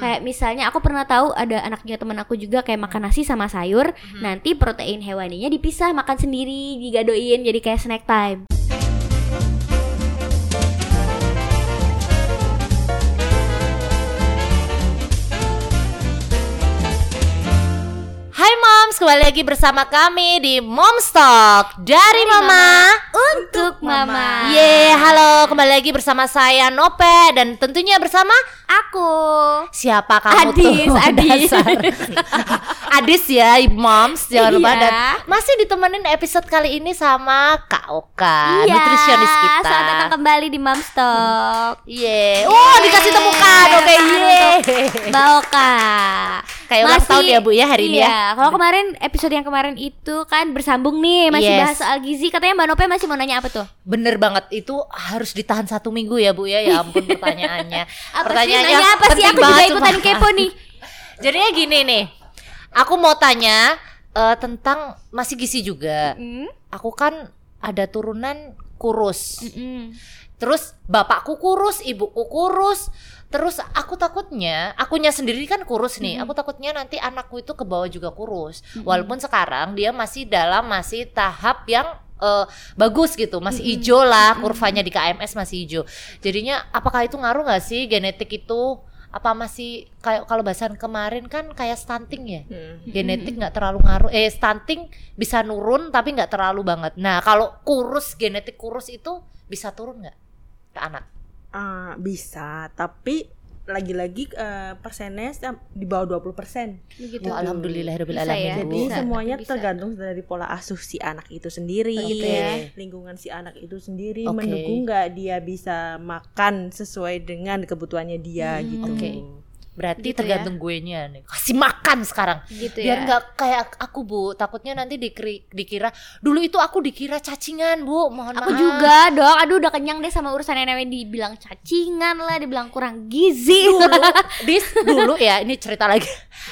Kayak misalnya aku pernah tahu ada anaknya teman aku juga kayak makan nasi sama sayur, nanti protein hewaninya dipisah makan sendiri, digadoin jadi kayak snack time. Kembali lagi bersama kami di Moms Talk Dari Mama Untuk mama. Ye, halo, kembali lagi bersama saya Nope Dan tentunya bersama Aku. siapa kamu Adis, tuh Adis. dasar. Adis ya, Moms, jangan lupa Iya. Dan masih ditemenin episode kali ini sama Kak Oka, Iya, nutrisionis kita Selamat datang kembali di Mom Talk. Ye, oh dikasih temukan, oke ye Mbak Oka. Kayak ulang tahun ya Bu ya hari ini ya Iya, kalau kemarin episode yang kemarin itu kan bersambung nih, masih Yes. bahas soal gizi. Katanya Mbak Nope masih mau nanya apa tuh? Bener banget itu harus ditahan satu minggu ya bu ya ya ampun pertanyaannya Apa sih? pertanyaannya Nanya apa sih? Aku juga ikutan kepo nih. jadinya gini nih aku mau tanya eh, tentang masih gizi juga Hmm? aku kan ada turunan kurus Mm-mm. Terus bapakku kurus ibuku kurus. Terus aku takutnya akunya sendiri kan kurus nih. Aku takutnya nanti anakku itu ke bawah juga kurus. Walaupun sekarang dia masih dalam masih tahap yang eh, bagus gitu. Masih hijau lah kurvanya di KMS masih hijau. Jadinya apakah itu ngaruh nggak sih genetik itu? Apa masih kayak kalau bahasan kemarin kan kayak stunting ya? Genetik nggak terlalu ngaruh. Eh stunting bisa nurun tapi nggak terlalu banget. Nah kalau kurus genetik kurus itu bisa turun nggak ke anak Ah, bisa, tapi lagi-lagi eh, persennya di bawah 20%. Begitu. Ya, alhamdulillah Bisa ya, Jadi bisa, semuanya bisa. tergantung dari pola asuh si anak itu sendiri, Gitu ya. lingkungan si anak itu sendiri Oke. mendukung nggak dia bisa makan sesuai dengan kebutuhannya dia Hmm, gitu. oke. Berarti Gitu tergantung gue nya nih. Kasih makan sekarang. Gitu ya. biar nggak kayak aku bu. Takutnya nanti dikri- dikira dulu itu aku dikira cacingan bu. Mohon Aku maaf. juga dong, aduh udah kenyang deh sama urusan yang namanya dibilang cacingan lah, dibilang kurang gizi. dulu dis dulu ya ini cerita lagi.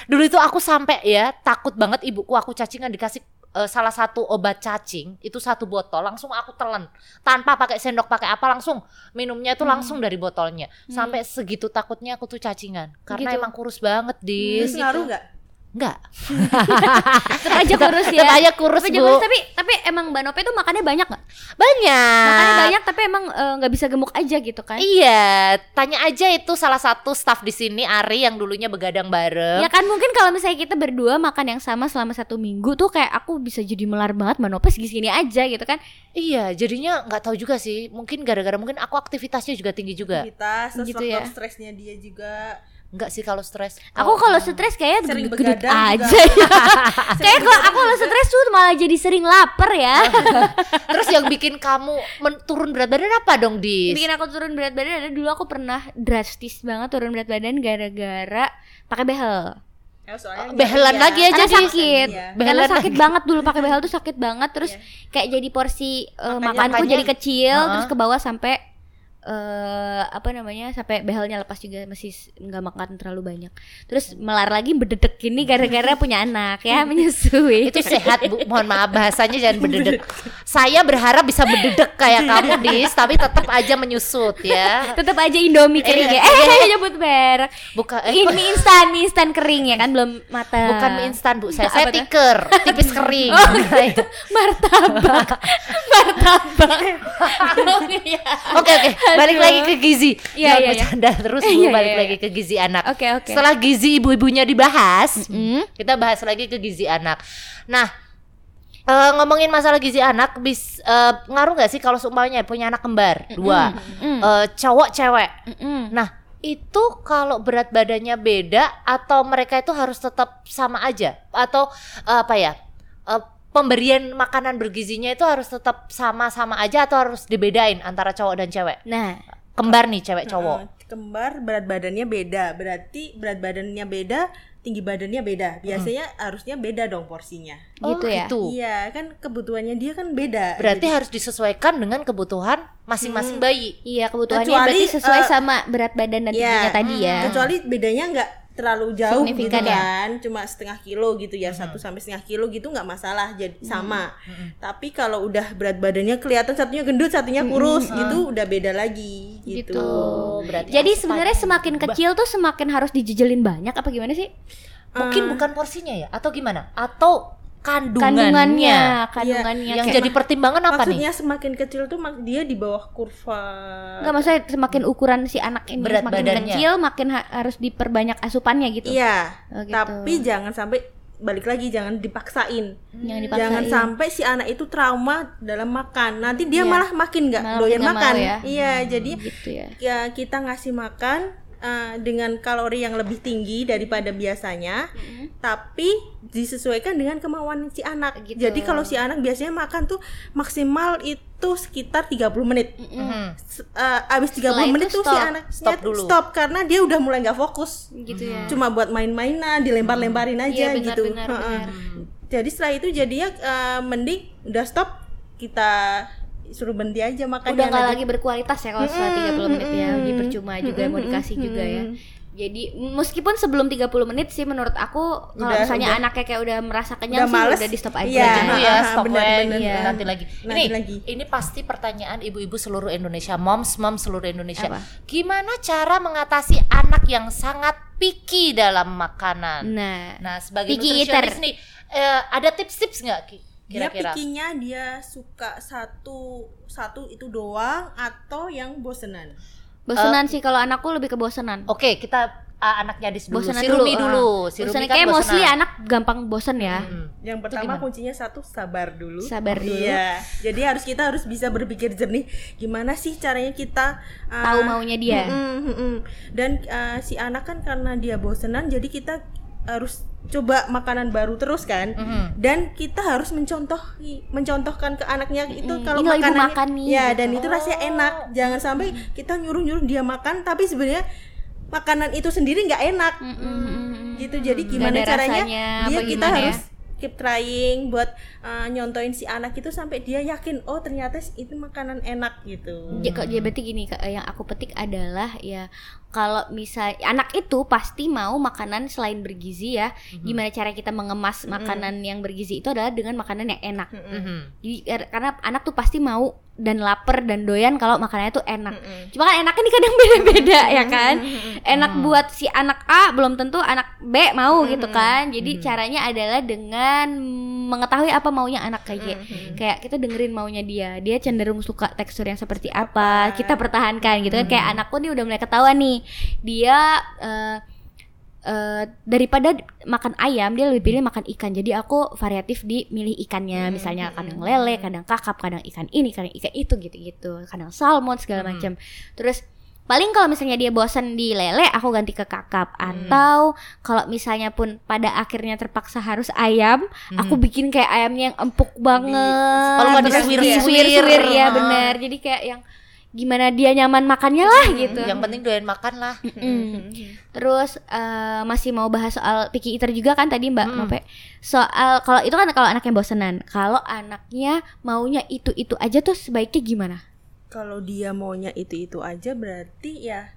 Dulu itu aku sampai ya takut banget ibuku aku cacingan dikasih eh, salah satu obat cacing itu satu botol langsung aku telan. Tanpa pakai sendok pakai apa langsung minumnya itu langsung dari botolnya. Sampai segitu takutnya aku tuh cacingan. Karena Gitu. emang kurus banget dis Terus ngaruh nggak? Enggak Tetap aja kurus ya. tetap aja kurus Tapi, bu kurus, tapi tapi emang Mbak Nope tuh makannya banyak nggak? banyak Makannya banyak tapi emang eh, nggak bisa gemuk aja gitu kan? Iya, tanya aja itu salah satu staff di sini Ari yang dulunya begadang bareng. Ya kan mungkin kalau misalnya kita berdua makan yang sama selama satu minggu tuh kayak aku bisa jadi melar banget Mbak Nope segini aja gitu kan? Iya, jadinya nggak tahu juga sih. Mungkin gara-gara mungkin aku aktivitasnya juga tinggi juga. Terus Gitu ya. stresnya dia juga. Enggak sih kalau stres. Aku kalau stres kayak Sering gedut aja. kayak kalau aku kalau stres tuh malah jadi sering lapar ya. Terus yang bikin kamu men- turun berat badan apa dong, Dis? bikin aku turun berat badan ada dulu aku pernah drastis banget turun berat badan gara-gara pakai behel. Ya, soalnya Behelan lagi ya. aja, Karena sakit. Iya. Karena Behelan sakit banget dulu pakai behel tuh sakit banget terus Iya. kayak jadi porsi Makanya- makanku jadi kecil Heeh. terus ke bawah sampai eh apa namanya sampai behelnya lepas juga masih nggak makan terlalu banyak terus melar lagi berdedek gini gara-gara punya anak ya menyusui Itu sehat, Bu. Mohon maaf bahasanya jangan berdedek. Saya berharap bisa berdedek kayak kamu, Dis, tapi tetap aja menyusut ya. tetap aja indomie kering ya eh saya nyebut merek Bukan eh, ini instan mie instan kering ya kan belum matang bukan mie instan, Bu. Saya saya tiker, tipis kering. Oh, martabak martabak iya. Oke oke, balik lagi ke gizi. Iya, Jangan iya. bercanda terus Bu, Iya, balik iya, lagi ke gizi anak. Oke, oke. Setelah gizi ibu-ibunya dibahas, Mm. kita bahas lagi ke gizi anak. Nah, eh, ngomongin masalah gizi anak, bis eh, ngaruh nggak sih kalau seumpamanya punya anak kembar dua, Mm. Eh, cowok cewek. Mm-mm. Nah, itu kalau berat badannya beda atau mereka itu harus tetap sama aja atau eh, apa ya? eh, pemberian makanan bergizinya itu harus tetap sama-sama aja atau harus dibedain antara cowok dan cewek? nah. Kembar nih cewek cowok. Kembar berat badannya beda. Berarti berat badannya beda tinggi badannya beda. Biasanya harusnya beda dong porsinya. Gitu ya? iya kan kebutuhannya dia kan beda. Berarti Jadi, harus disesuaikan dengan kebutuhan masing-masing bayi. Iya kebutuhannya Kecuali, berarti sesuai eh, sama berat badan dan Iya, tingginya tadi ya. kecuali bedanya nggak terlalu jauh gitu ya? kan. Cuma setengah kilo gitu ya satu sampai setengah kilo gitu nggak masalah jadi sama. Tapi kalau udah berat badannya kelihatan satunya gendut satunya kurus gitu udah beda lagi gitu, Gitu. Berarti Jadi sebenarnya semakin kecil tuh semakin harus dijejelin banyak apa gimana sih? mungkin Eh, bukan porsinya ya? Atau gimana? Atau kandungannya, Kandungannya, kandungannya yang kayak- jadi pertimbangan apa nih? maksudnya semakin kecil tuh mak- dia di bawah kurva Enggak maksudnya semakin ukuran si anak ini Berat semakin badannya. kecil makin ha- harus diperbanyak asupannya gitu. iya Oh, gitu. tapi jangan sampai balik lagi jangan dipaksain Jangan dipaksain. jangan sampai si anak itu trauma dalam makan nanti dia Iya. malah makin nggak doyan makin makan ya. iya jadi gitu ya. ya kita ngasih makan uh, dengan kalori yang lebih tinggi daripada biasanya tapi disesuaikan dengan kemauan si anak Gitu. jadi kalau si anak biasanya makan tuh maksimal itu sekitar 30 menit Mhm. S- uh, abis 30 Setelah menit tuh si anak Stop dulu. stop karena dia udah mulai nggak fokus Gitu ya. cuma buat main-mainan dilempar-lemparin aja Iya, benar, gitu benar, Heeh. benar. jadi setelah itu jadinya uh, mending udah stop kita suruh berhenti aja makannya Udah nggak lagi berkualitas ya kalau setelah 30 menit ya, Mm-mm. di percuma juga mau dikasih juga ya. Jadi meskipun sebelum 30 menit sih menurut aku kalau misalnya udah. anaknya kayak udah merasa kenyang Udah sih males. udah di stop aja. Iya. Ya, Ah, stop benar, gitu. benar. nanti lagi. Nanti ini lagi. ini pasti pertanyaan ibu-ibu seluruh Indonesia, moms moms seluruh Indonesia. Apa? Gimana cara mengatasi anak yang sangat picky dalam makanan? Nah, Nah, sebagai Picky nutritionist eater. nih, eh, ada tips-tips nggak Ki? dia kira-kira? pikinya dia suka satu satu itu doang atau yang bosenan bosenan sih kalau anakku lebih ke bosenan. Oke, kita ah, anaknya Adis dulu, Bosenan si Rumi dulu, dulu, ah. si Rumi Bosenan kan kayak mostly bosenan. anak gampang bosen ya. Mm. yang pertama kuncinya satu sabar dulu Sabar dulu. iya jadi harus kita harus bisa berpikir jernih gimana sih caranya kita uh, Tahu maunya dia. mm-mm, mm-mm. dan uh, si anak kan karena dia bosenan jadi kita harus coba makanan baru terus kan Mhm. dan kita harus mencontoh mencontohkan ke anaknya itu Mm, kalau loh ibu makanannya makan nih, ya gitu. dan itu rasanya enak jangan sampai kita nyuruh nyuruh dia makan tapi sebenarnya makanan itu sendiri nggak enak Mm, mm, mm, mm. gitu jadi gimana caranya rasanya, dia kita gimana ya? harus keep trying buat uh, nyontoin si anak itu sampai dia yakin oh ternyata itu makanan enak gitu Ya, kok- ya berarti gini yang aku petik adalah ya kalau misal anak itu pasti mau makanan selain bergizi ya. Gimana cara kita mengemas makanan yang bergizi itu adalah dengan makanan yang enak. Mhm. Jadi kar- karena anak tuh pasti mau dan lapar dan doyan kalau makanannya tuh enak. Mm-mm. Cuma kan enaknya nih kadang beda-beda ya kan. Enak buat si anak A belum tentu anak B mau gitu kan. Jadi caranya adalah dengan mengetahui apa maunya anak kayak kayak kita dengerin maunya dia. Dia cenderung suka tekstur yang seperti apa. Kita pertahankan gitu kan. Kayak anakku nih udah mulai ketahuan nih. Dia eh eh, daripada makan ayam dia lebih pilih makan ikan. Jadi aku variatif di milih ikannya. Misalnya kadang lele kadang kakap kadang ikan ini kadang ikan itu gitu gitu kadang salmon segala macam. Terus paling kalau misalnya dia bosan di lele aku ganti ke kakap. Atau kalau misalnya pun pada akhirnya terpaksa harus ayam aku bikin kayak ayamnya yang empuk banget. Kalau nggak disuir-suir, ya benar jadi kayak yang gimana dia nyaman makannya lah gitu Yang penting doyan makan lah. Mm. Terus eh, masih mau bahas soal picky eater juga kan tadi Mbak Mm. Mope. Soal kalau itu kan kalau anaknya bosenan. Kalau anaknya maunya itu-itu aja tuh sebaiknya gimana? kalau dia maunya itu itu aja berarti ya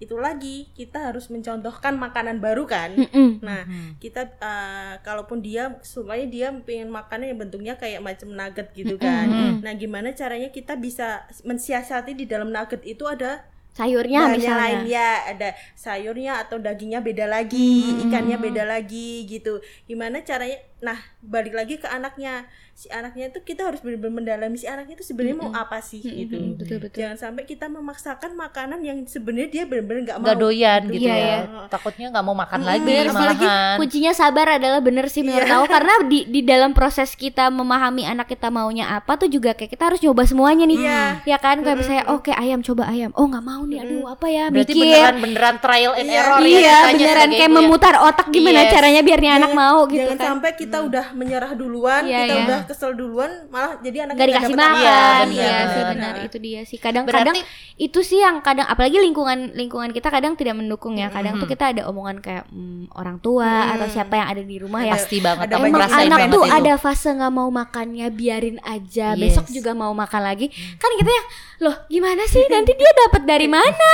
itu lagi kita harus mencontohkan makanan baru kan Mm-mm. Nah, kita uh, kalaupun dia supaya dia pengen makannya yang bentuknya kayak macam nugget gitu kan. Nah, gimana caranya kita bisa mensiasati di dalam nugget itu ada Sayurnya bahannya misalnya. lain ya, ada sayurnya atau dagingnya beda lagi, ikannya beda lagi gitu. Gimana caranya? Nah, balik lagi ke anaknya. Si anaknya itu kita harus benar-benar mendalami si anaknya itu sebenarnya mau apa sih gitu. Mm-mm, betul betul. Jangan sampai kita memaksakan makanan yang sebenarnya dia benar-benar nggak mau. Nggak doyan gitu Iya, ya. iya. Takutnya nggak mau makan Mm, lagi Bener, apalagi malahan. kuncinya sabar adalah bener sih menurut aku karena di di dalam proses kita memahami anak kita maunya apa tuh juga kayak kita harus nyoba semuanya nih Iya. ya kan kayak misalnya oke ayam coba ayam oh nggak mau nih aduh apa ya Berarti mikir beneran beneran trial and Iya, error ya iya ceritanya beneran kayak ya. memutar otak gimana Yes. caranya biar nih anak mau gitu Jangan kan sampai kita udah menyerah duluan, Iya, kita iya. udah kesel duluan, malah jadi anaknya nggak nggak dikasih makan. Iya, iya sih benar. itu dia sih. Kadang-kadang Berarti itu sih yang kadang apalagi lingkungan lingkungan kita kadang tidak mendukung ya. Kadang tuh kita ada omongan kayak mm, orang tua atau siapa yang ada di rumah ya. pasti banget. Ada Emang anak banget tuh itu. ada fase nggak mau makannya biarin aja. Yes. besok juga mau makan lagi. Kan kita ya. Loh gimana sih? Nanti dia dapat dari mana?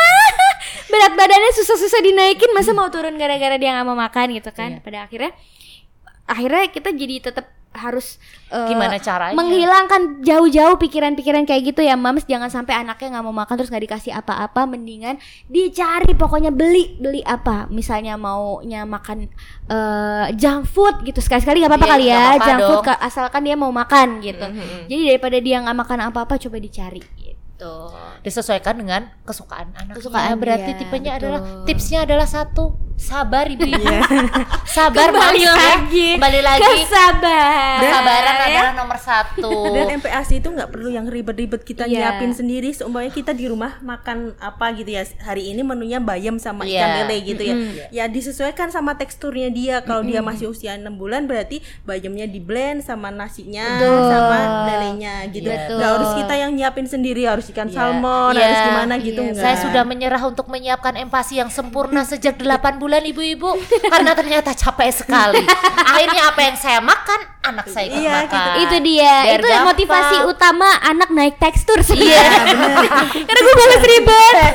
Berat badannya susah-susah dinaikin masa mau turun gara-gara dia nggak mau makan gitu kan? Iya. pada akhirnya akhirnya kita jadi tetap harus eh, Gimana caranya? menghilangkan jauh-jauh pikiran-pikiran kayak gitu ya mams jangan sampai anaknya nggak mau makan terus nggak dikasih apa-apa mendingan dicari pokoknya beli beli apa misalnya maunya makan eh, junk food gitu sekali-sekali nggak apa-apa Iya, kali ya nggak apa-apa junk food dong. ka- asalkan dia mau makan gitu Mhm. jadi daripada dia nggak makan apa-apa coba dicari gitu disesuaikan dengan kesukaan anak. Kesukaan berarti dia, tipenya betul. adalah tipsnya adalah satu sabar ibu-ibu. sabar Kembali Mas, ya. lagi Kembali lagi. kesabaran Kesabaran ya. adalah nomor satu. Dan MPASI itu nggak perlu yang ribet-ribet kita Iya. nyiapin sendiri. Seumpamanya kita di rumah makan apa gitu ya. Hari ini menunya bayam sama Iya. ikan lele gitu ya. Mm-mm. Ya disesuaikan sama teksturnya dia. Kalau dia masih usia 6 bulan berarti bayamnya di blend sama nasinya Betul. sama lelenya gitu. Betul. Nggak harus kita yang nyiapin sendiri, harus ikan Iya. salmon, Iya. harus gimana gitu Iya. enggak. Saya sudah menyerah untuk menyiapkan empati yang sempurna sejak 8 bulan ibu-ibu karena ternyata capek sekali. Akhirnya apa yang saya makan, anak saya ikut Iya, makan. gitu. itu dia Biar itu gampang. motivasi utama anak naik tekstur Iya, sebenarnya karena gue males ribet Ember.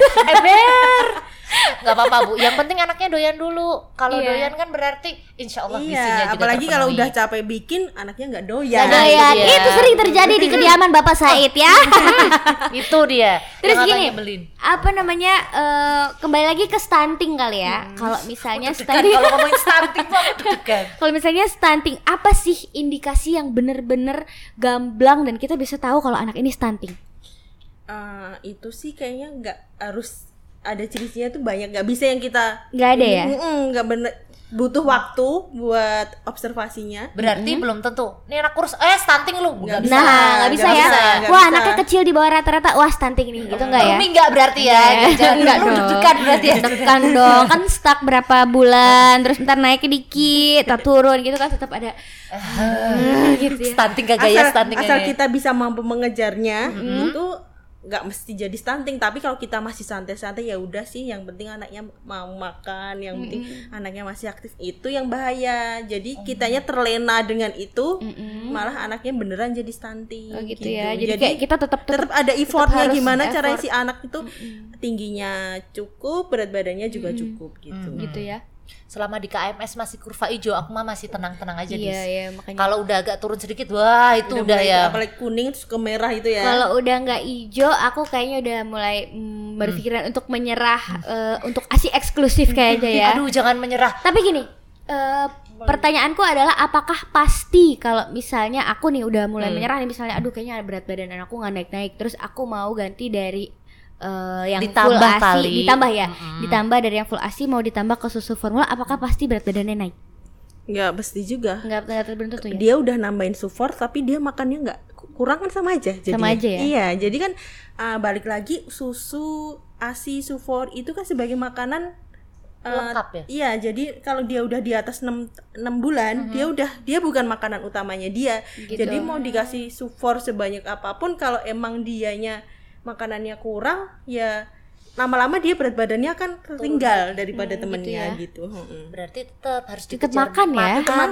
Gak apa-apa bu, yang penting anaknya doyan dulu. Kalau Iya. doyan kan berarti insya Allah gizinya Iya, juga apalagi kalau udah capek bikin, anaknya nggak doyan. Nggak Nah, itu ya, dia. itu sering terjadi di kediaman Bapak Said ya. itu dia. Terus yang gini, belin. apa namanya? eh, kembali lagi ke stunting kali ya. Kalau misalnya stunting, kalau ngomongin stunting kalau misalnya stunting, apa sih indikasi yang bener-bener gamblang dan kita bisa tahu kalau anak ini stunting? Eh, itu sih kayaknya nggak harus ada ciri-cirinya tuh banyak nggak bisa yang kita Nggak ada ya? Nggak bener butuh waktu buat observasinya Berarti belum tentu. Ini anak kurus, eh stunting lu. Nggak bisa. Nah, nggak bisa nggak ya. bisa, nggak Wah, bisa. anaknya kecil di bawah rata-rata. Wah, stunting nih. Gitu enggak ya? Rumi nggak berarti ya. Jangan Nggak lu dong. deg-degan berarti ya. Tekan dong, kan stuck berapa bulan, terus ntar naik dikit, tak turun gitu kan tetap ada Ah, gitu ya. Stunting kagak ya stunting asal ini. kita bisa mampu mengejarnya itu nggak mesti jadi stunting tapi kalau kita masih santai-santai ya udah sih yang penting anaknya mau makan yang penting anaknya masih aktif itu yang bahaya. Jadi kitanya terlena dengan itu malah anaknya beneran jadi stunting Oh, gitu ya. Jadi, kayak kita tetap tetap ada effortnya gimana effort. caranya si anak itu tingginya cukup berat badannya juga cukup gitu. Gitu ya. Selama di KMS masih kurva hijau, aku mah masih tenang-tenang aja Iya, Dis. iya, makanya. Kalau udah agak turun sedikit, wah itu udah, mulai- ya. apalagi kuning terus ke merah itu ya Kalau udah nggak hijau, aku kayaknya udah mulai mm, berpikiran untuk menyerah eh, untuk asi eksklusif kayaknya ya. Aduh, jangan menyerah. Tapi gini, eh, pertanyaanku adalah apakah pasti kalau misalnya aku nih udah mulai menyerah nih misalnya aduh kayaknya berat badan aku nggak naik-naik terus aku mau ganti dari eh, yang full Ditambah ASI kali. ditambah ya ditambah dari yang full ASI mau ditambah ke susu formula apakah pasti berat badannya naik nggak mesti juga nggak nggak tentu ya dia udah nambahin sufor tapi dia makannya nggak kurang kan sama aja jadi Sama aja ya? iya jadi kan ah, balik lagi susu asi sufor itu kan sebagai makanan eh, Lengkap ya? iya jadi kalau dia udah di atas 6 enam bulan dia udah dia bukan makanan utamanya dia Gitu. jadi mau dikasih sufor sebanyak apa pun kalau emang dianya makanannya kurang ya lama-lama dia berat badannya akan tertinggal daripada temennya ya. gitu. Berarti tetap harus Tetap dikejar makan ya? makan,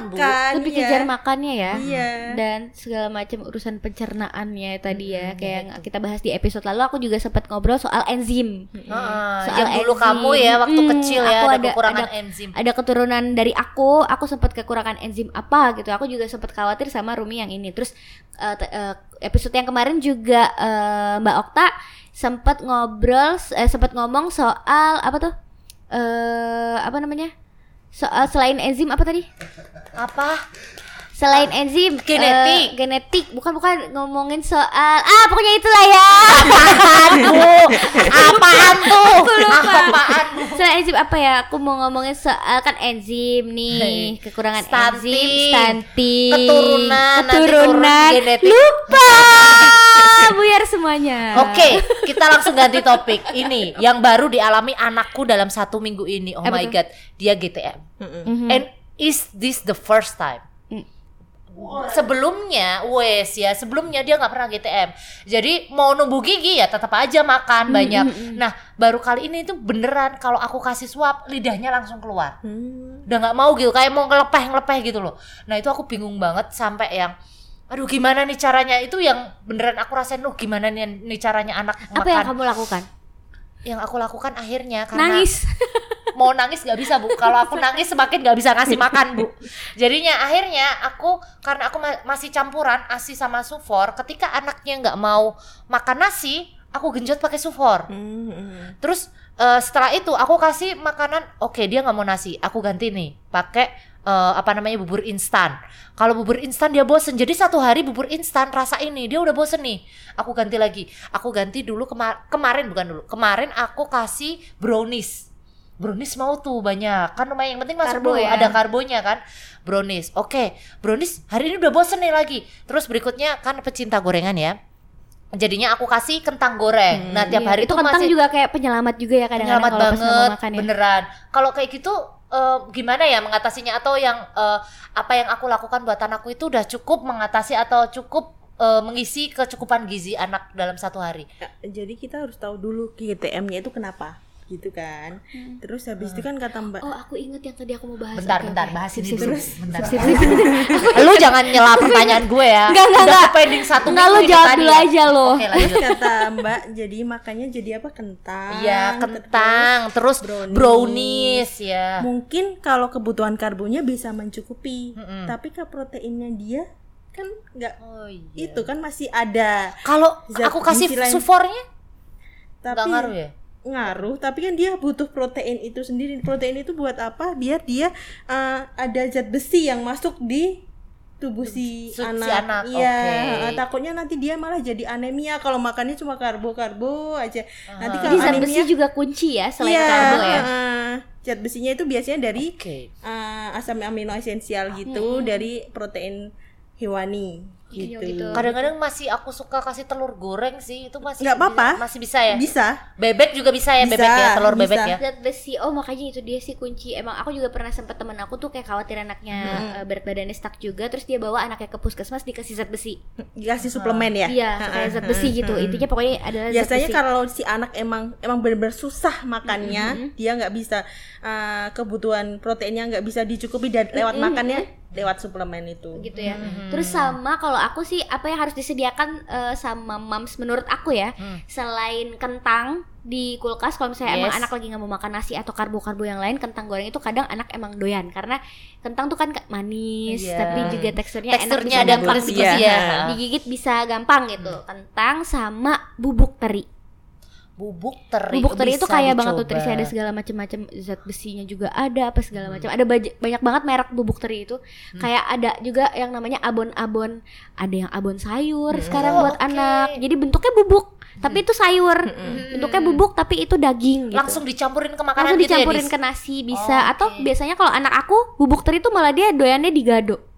lebih iya. kejar makannya ya Iya. dan segala macam urusan pencernaannya tadi ya kayak yang kita bahas di episode lalu aku juga sempat ngobrol soal enzim Heeh, Soal yang dulu enzim. kamu ya waktu Hmm, kecil ya aku ada, ada- kekurangan ada- enzim. ada keturunan dari aku aku sempat kekurangan enzim apa gitu aku juga sempat khawatir sama Rumi yang ini terus te- eh, episode yang kemarin juga eh, Mbak Okta sempat ngobrol eh, sempat ngomong soal apa tuh? Eh apa namanya? Soal selain enzim apa tadi? Apa? Selain enzim Genetik. eh, genetik bukan bukan ngomongin soal ah pokoknya itulah ya apaan tuh Apaan tuh? lupa. Apaan? Selain enzim apa ya aku mau ngomongin soal kan enzim nih kekurangan Stunting. enzim stunting Keturunan, keturunan turun genetik. lupa buyar semuanya Oke, kita langsung ganti topik. Ini yang baru dialami anakku dalam satu minggu ini. Oh Apa my god, dia GTM. Mhm. And is this the first time? Sebelumnya, wes ya, sebelumnya dia nggak pernah GTM. Jadi mau numbuh gigi ya tetap aja makan banyak. Nah, baru kali ini tuh beneran kalau aku kasih suap lidahnya langsung keluar. Hmm. Udah nggak mau gitu, kayak mau ngelepeh ngelepeh gitu loh. Nah itu aku bingung banget sampai yang Aduh gimana nih caranya itu yang beneran aku rasain loh gimana nih, nih caranya anak apa makan yang kamu lakukan yang aku lakukan akhirnya karena Nangis. mau nangis nggak bisa bu kalau aku nangis semakin nggak bisa ngasih makan bu jadinya akhirnya aku karena aku ma- masih campuran asi sama sufor ketika anaknya nggak mau makan nasi aku genjot pakai sufor Hmm. terus eh, setelah itu aku kasih makanan oke dia nggak mau nasi aku ganti nih pakai eh, apa namanya bubur instan. Kalau bubur instan dia bosen. Jadi satu hari bubur instan rasa ini dia udah bosen nih. Aku ganti lagi. Aku ganti dulu kema- kemarin bukan dulu. Kemarin aku kasih brownies. Brownies mau tuh banyak. Kan lumayan yang penting masuk Karbo dulu ya. ada karbonya kan. Brownies. Oke brownies hari ini udah bosen nih lagi. Terus berikutnya kan pecinta gorengan ya. Jadinya aku kasih kentang goreng. Nah tiap Iya, hari itu kentang masih juga kayak penyelamat juga ya kadang-kadang penyelamat banget makan ya. beneran. Kalau kayak gitu eh, gimana ya mengatasinya? Atau yang eh, apa yang aku lakukan buat anakku itu udah cukup mengatasi atau cukup eh, mengisi kecukupan gizi anak dalam satu hari? Jadi kita harus tahu dulu GTM-nya itu kenapa gitu kan terus habis itu kan kata mbak Oh, aku inget yang tadi aku mau bahas. bentar Oke, bentar oke. bahas ini sip, bentar sip, sip, sip. lu jangan nyela pertanyaan gue ya Enggak, enggak, Udah enggak. pending satu Enggak, minggu lu jawab dulu ya. aja lo. oke terus lanjut kata mbak jadi makanya jadi apa kentang Iya kentang terus brownies. brownies ya mungkin kalau kebutuhan karbonya bisa mencukupi Mm-mm. tapi ke proteinnya dia kan nggak oh iya itu kan masih ada kalau aku kasih sufornya tapi nggak ngaruh ya ngaruh tapi kan dia butuh protein itu sendiri. Protein itu buat apa? Biar dia eh, ada zat besi yang masuk di tubuh si Si- si anak, anak, iya oke. eh, takutnya nanti dia malah jadi anemia. Kalau makannya cuma karbo karbo aja. Nanti Ah. kalau Jadi zat anemia besi juga kunci ya selain iya, karbo ya. eh, zat besinya itu biasanya dari oke. eh, asam amino esensial gitu dari protein hewani gitu. gitu. Kadang-kadang masih aku suka kasih telur goreng sih, itu masih Nggak apa-apa. masih bisa ya. Bisa. Bebek juga bisa ya, Bisa, bebek ya, telur bisa. bebek ya. Zat besi, oh makanya itu dia sih kunci. Emang aku juga pernah sempet temen aku tuh kayak khawatir anaknya eh, berat badannya stuck juga, terus dia bawa anaknya ke puskesmas dikasih zat besi. Dikasih suplemen ya. Iya, kayak zat besi gitu. Intinya pokoknya adalah zat Biasanya besi. kalau si anak emang emang benar-benar susah makannya, dia nggak bisa eh, kebutuhan proteinnya nggak bisa dicukupi dari lewat makannya lewat suplemen itu. gitu ya. Terus sama kalau aku sih apa yang harus disediakan eh, sama mams menurut aku ya, Hmm. selain kentang di kulkas kalau misalnya emang Yes. anak lagi nggak mau makan nasi atau karbo-karbo yang lain, kentang goreng itu kadang anak emang doyan karena kentang tuh kan kayak manis, Iya. tapi juga teksturnya, enak Teksturnya bisa ada gampang kulit Iya. ya. digigit bisa gampang gitu. Kentang sama bubuk teri. Bubuk teri. Bubuk teri itu bisa kaya banget dicoba. nutrisi ada segala macam-macam zat besinya juga ada apa segala macam. Ada banyak banget merek bubuk teri itu. Kayak ada juga yang namanya abon-abon. Ada yang abon sayur sekarang Oh, buat oke. anak. Jadi bentuknya bubuk, tapi itu sayur. Bentuknya bubuk tapi itu daging gitu. Langsung dicampurin ke makanan Langsung gitu ya, dicampurin Dis? ke nasi Oh, bisa atau biasanya kalau anak aku bubuk teri itu malah dia doyannya digado.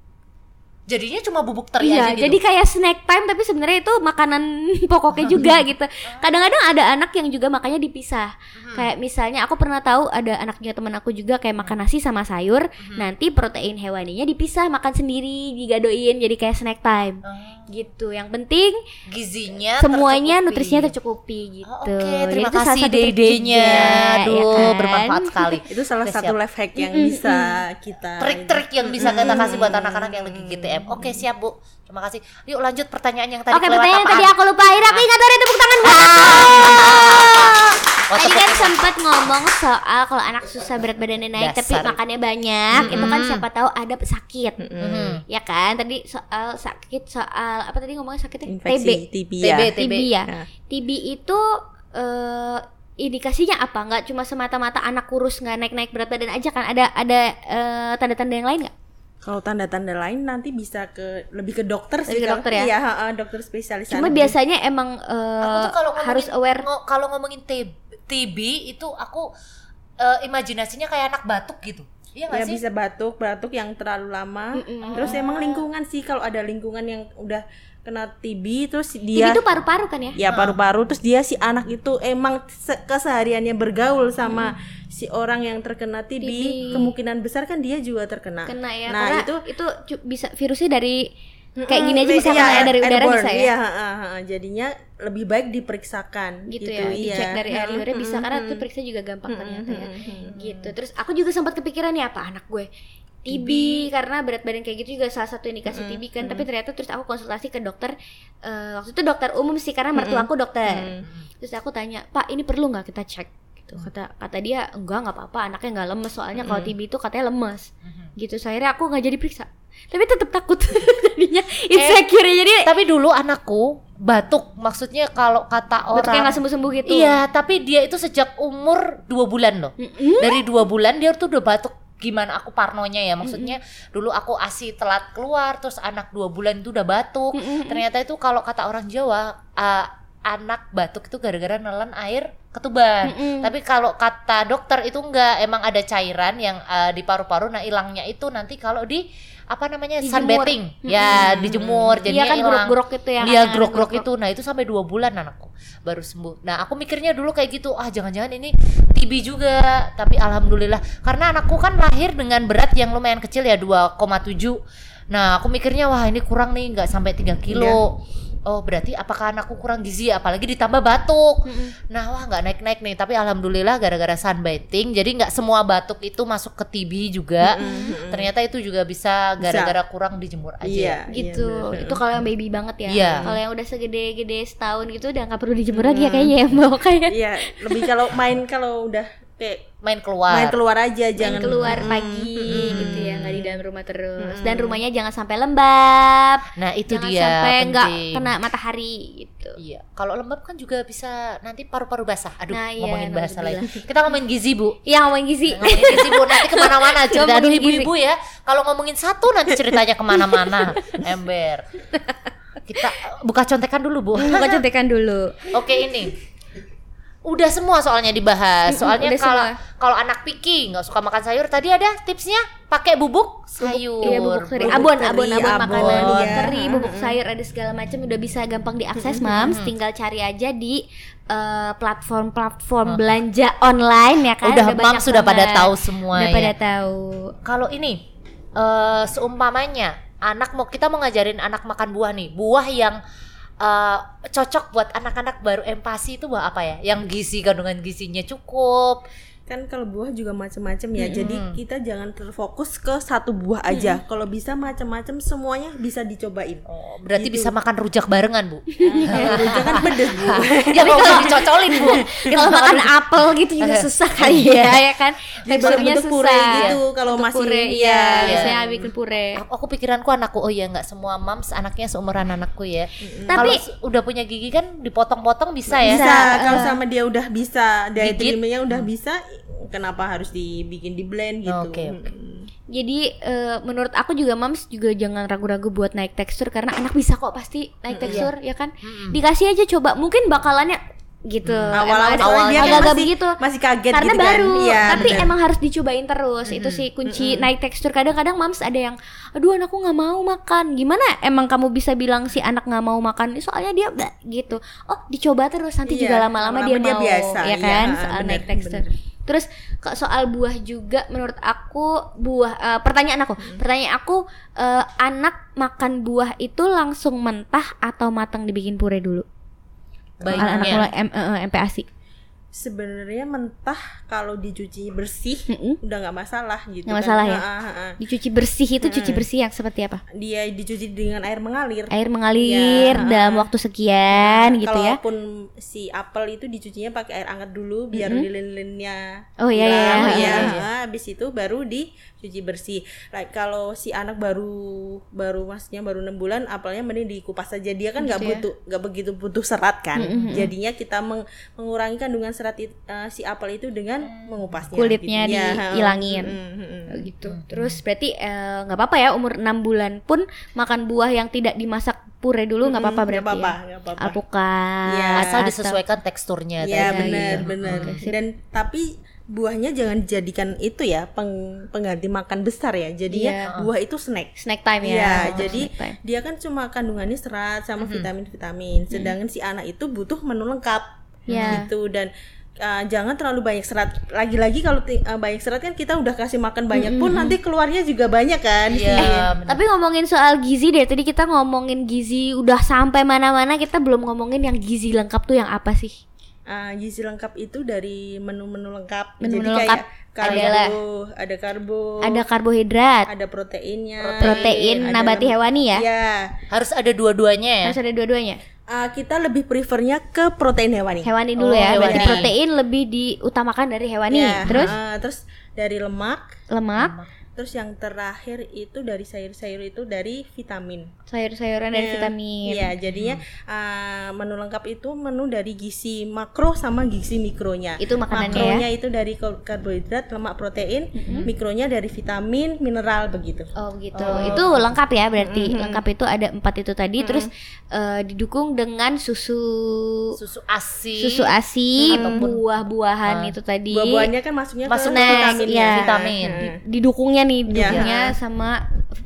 Jadinya cuma bubuk teri Iya, aja gitu. jadi kayak snack time tapi sebenarnya itu makanan pokoknya juga gitu. Kadang-kadang ada anak yang juga makannya dipisah. Hmm. Kayak misalnya aku pernah tahu ada anaknya teman aku juga kayak makan nasi sama sayur, Hmm. nanti protein hewaninya dipisah, makan sendiri, digadoin jadi kayak snack time. Oh, Gitu. Yang penting gizinya semuanya tercukupi. nutrisinya tercukupi gitu. Oh, Oke, Jadi terima salah kasih dedenya. juga, Aduh, ya kan? bermanfaat sekali. Itu salah Oke, satu siap. life hack yang bisa kita Trik-trik yang bisa kita kasih buat anak-anak yang lagi GTM. Oke, siap, Bu. Terima kasih. Yuk lanjut pertanyaan yang tadi Oke, kelewat pertanyaan yang apaan? tadi aku lupa. Akhirnya aku ingat dari tepuk tangan buat Oh, Tadi kan sempat ngomong soal kalau anak susah berat badannya naik tapi Dasar. makannya banyak, itu kan siapa tahu ada sakit. Mhm. Ya kan? Tadi soal sakit soal apa tadi ngomongnya sakitnya? infeksi TB. TB, TB, ya. TB ya. Nah. TB itu eh indikasinya apa? Nggak cuma semata-mata anak kurus nggak naik-naik berat badan aja kan? Ada ada eh, tanda-tanda yang lain nggak? Kalau tanda-tanda lain nanti bisa ke lebih ke dokter sih Lebih ke kalau- dokter ya? Iya, dokter spesialis Cuma biasanya emang Aku tuh kalau ngomongin, harus aware kalau ngomongin TB, TB itu aku eh, imajinasinya kayak anak batuk gitu. Iya ya sih? bisa batuk batuk yang terlalu lama terus emang lingkungan sih kalau ada lingkungan yang udah kena TB terus TB dia itu paru-paru kan ya? ya paru-paru terus dia si anak itu emang se- kesehariannya bergaul sama si orang yang terkena TB, TB. kemungkinan besar kan dia juga terkena kena ya nah itu itu bisa virusnya dari kayak gini aja bisa iya, kena ya dari udara airborne, bisa ya? Iya, ha, ha. jadinya lebih baik diperiksakan gitu, gitu, ya iya. dicek dari air liurnya bisa Mm-mm, karena itu periksa juga gampang ternyata ya. gitu. Terus aku juga sempat kepikiran nih apa anak gue? TB, karena berat badan kayak gitu juga salah satu indikasi TB kan. tapi ternyata terus aku konsultasi ke dokter eh, waktu itu dokter umum sih karena mertua aku dokter. terus aku tanya pak ini perlu nggak kita cek? Gitu. Kata kata dia enggak nggak apa-apa anaknya nggak lemes. Soalnya kalau TB itu katanya lemes. Gitu. So, akhirnya aku nggak jadi periksa tapi tetap takut jadinya insecure jadi Tapi dulu anakku batuk, maksudnya kalau kata orang nggak sembuh-sembuh gitu Iya, tapi dia itu sejak umur dua bulan loh. Dari dua bulan dia tuh udah batuk. Gimana aku parnonya ya, maksudnya dulu aku asi telat keluar, terus anak dua bulan itu udah batuk. Ternyata itu kalau kata orang Jawa, uh, anak batuk itu gara-gara nelen air ketuban. Tapi kalau kata dokter itu enggak, emang ada cairan yang uh, di paru-paru. Nah hilangnya itu nanti kalau di apa namanya Dijemur. sunbathing, ya dijemur. Jadinya Iya kan grok-grok itu ya, Iya anak-anak grok-grok itu. Nah itu sampai dua bulan anakku baru sembuh. Nah aku mikirnya dulu kayak gitu, ah jangan-jangan ini TB juga. Tapi alhamdulillah karena anakku kan lahir dengan berat yang lumayan kecil ya 2,7. Nah aku mikirnya wah ini kurang nih nggak sampai 3 kilo. Oh berarti apakah anakku kurang gizi apalagi ditambah batuk. Nah wah nggak naik-naik nih. Tapi alhamdulillah gara-gara sunbathing jadi nggak semua batuk itu masuk ke TB juga. Ternyata itu juga bisa gara-gara kurang dijemur aja. Iya, gitu bener. itu kalau yang baby banget ya Iya. kalau yang udah segede-gede setahun gitu udah nggak perlu dijemur lagi ya kayaknya ya mbak kayak Iya, lebih kalau main kalau udah kayak Main keluar. main keluar aja jangan jangan keluar pagi mm, dalam rumah terus dan rumahnya jangan sampai lembab Nah itu jangan dia sampai nggak kena matahari gitu Iya, kalau lembab kan juga bisa nanti paru-paru basah. Aduh, Nah, iya, ngomongin bahasa lain. Kita ngomongin gizi bu. Iya ngomongin gizi Ngomongin gizi bu nanti ke mana-mana cerita. Aduh ibu-ibu ya, kalau ngomongin satu nanti ceritanya ke mana-mana. Ember. Kita buka contekan dulu bu. buka contekan dulu Oke ini. Udah semua soalnya dibahas. Soalnya udah kalau kalau anak picky nggak suka makan sayur, tadi ada tipsnya pakai bubuk sayur. Iya bubuk Bubuk abon, teri, abon, abon, abon, makanan bubuk iya. teri, bubuk sayur ada segala macam udah bisa gampang diakses mams. Tinggal cari aja di eh, platform-platform belanja online ya kan. Udah banyak mams sudah pada tahu semua Udah ya. pada tahu. Kalau ini eh seumpamanya anak mau kita mau ngajarin anak makan buah nih, buah yang eh, cocok buat anak-anak baru empasi itu buah apa ya? Yang gizi kandungan gizinya cukup. Kan kalau buah juga macam-macam ya jadi kita jangan terfokus ke satu buah aja kalau bisa macam-macam semuanya bisa dicobain Oh, berarti Gitu. bisa makan rujak barengan, Bu. jangan pedes bu ya kalau dicocolin, Bu. Kalau makan apel gitu juga susah kali ya, ya kan? Teksturnya bentuk pure susah. gitu kalau masih pure, iya, iya, iya. biasanya bikin pure. Aku, aku pikiranku anakku oh ya nggak semua moms anaknya seumuran anakku ya. Tapi- Kalau s- udah punya gigi kan dipotong-potong bisa ya. bisa kalau sama dia udah bisa diet Gigit. nya udah bisa kenapa harus dibikin di blend gitu Oke, oke. Mm. Jadi eh, menurut aku juga mams juga jangan ragu-ragu buat naik tekstur karena anak bisa kok pasti naik tekstur ya kan. Dikasih aja coba mungkin bakalannya gitu. awal-awal Emang soalnya ada- dia kan agak-agak masih- begitu. masih kaget karena gitu kan. baru, Iya, tapi bener. emang harus dicobain terus. Itu sih kunci naik tekstur. Kadang-kadang mams ada yang, aduh anakku nggak mau makan. Gimana? Emang kamu bisa bilang si anak nggak mau makan? Soalnya dia "Bleh," gitu. Oh dicoba terus nanti Iya, juga lama-lama dia, dia mau, biasa, ya iya, kan? Soal bener, naik tekstur. bener. Terus soal buah juga menurut aku buah eh, pertanyaan aku, pertanyaan aku eh, anak makan buah itu langsung mentah atau matang dibikin pure dulu? Baiknya. Anak mulai M, eh, eh, MPASI. Sebenarnya mentah kalau dicuci bersih Mm-mm. udah nggak masalah gitu Nggak kan. masalah ya? Dicuci bersih itu cuci bersih yang seperti apa? dia dicuci dengan air mengalir Air mengalir Ya, dalam waktu sekian gitu ya. Kalaupun si apel itu dicucinya pakai air hangat dulu biar lilin-lilinnya Oh, iya, iya, iya, ya. iya. Nah, habis itu baru dicuci bersih. Like, kalau si anak baru baru maksudnya baru enam bulan apelnya mending dikupas saja. Dia kan nggak Gitu ya. butuh nggak begitu butuh serat kan. Jadinya kita meng- mengurangi kandungan serat it- eh, si apel itu dengan mengupasnya Kulitnya gitu. Ya, dihilangin. mm, mm, mm. Oh, gitu. Terus berarti eh, nggak apa-apa ya umur 6 bulan pun makan buah yang tidak dimasak pure dulu nggak apa-apa berarti apa-apa, ya. apa-apa. Alpukat. Iya. Asal atau- disesuaikan teksturnya Iya tadi. benar iya. benar. Oke, sip. Dan tapi buahnya jangan dijadikan itu ya peng- pengganti makan besar ya. Jadinya Iya. buah itu snack. Snack time ya. Iya, Oh, jadi time. dia kan cuma kandungannya serat sama vitamin-vitamin. Sedangkan si anak itu butuh menu lengkap. Iya. Gitu dan uh, jangan terlalu banyak serat. Lagi-lagi kalau uh, banyak serat kan kita udah kasih makan banyak pun nanti keluarnya juga banyak kan. Iya, benar. Tapi ngomongin soal gizi deh, tadi kita ngomongin gizi udah sampai mana-mana, kita belum ngomongin yang gizi lengkap tuh yang apa sih? Uh, gizi lengkap itu dari menu-menu lengkap. Menu-menu Jadi lengkap. kayak karbo, ada karbo, Ada karbohidrat, ada proteinnya, protein ada nabati hewani ya. Ya, Harus ada dua-duanya ya. Harus ada dua-duanya. Ah, kita lebih prefernya ke protein hewani. Hewani dulu Oh, ya. Berarti hewani. protein lebih diutamakan dari hewani. Ya, Terus ah, terus dari lemak, lemak, terus yang terakhir itu dari sayur-sayur itu dari vitamin. sayur-sayuran dan Iya. vitamin. Iya, jadinya ah, menu lengkap itu menu dari gizi makro sama gizi mikronya. Itu makanannya ya. Makronya itu dari kar- karbohidrat, lemak, protein, mikronya dari vitamin, mineral begitu. Oh gitu. Itu lengkap ya berarti. Mm-hmm. Lengkap itu ada empat itu tadi. Terus eh, didukung dengan susu Susu ASI. susu ASI, Ataupun- buah-buahan itu tadi. Buah-buahnya kan masuknya Masuk ke snack, vitaminnya. ya. Vitamin. Nah, Didukungnya nih, Iya. didukungnya sama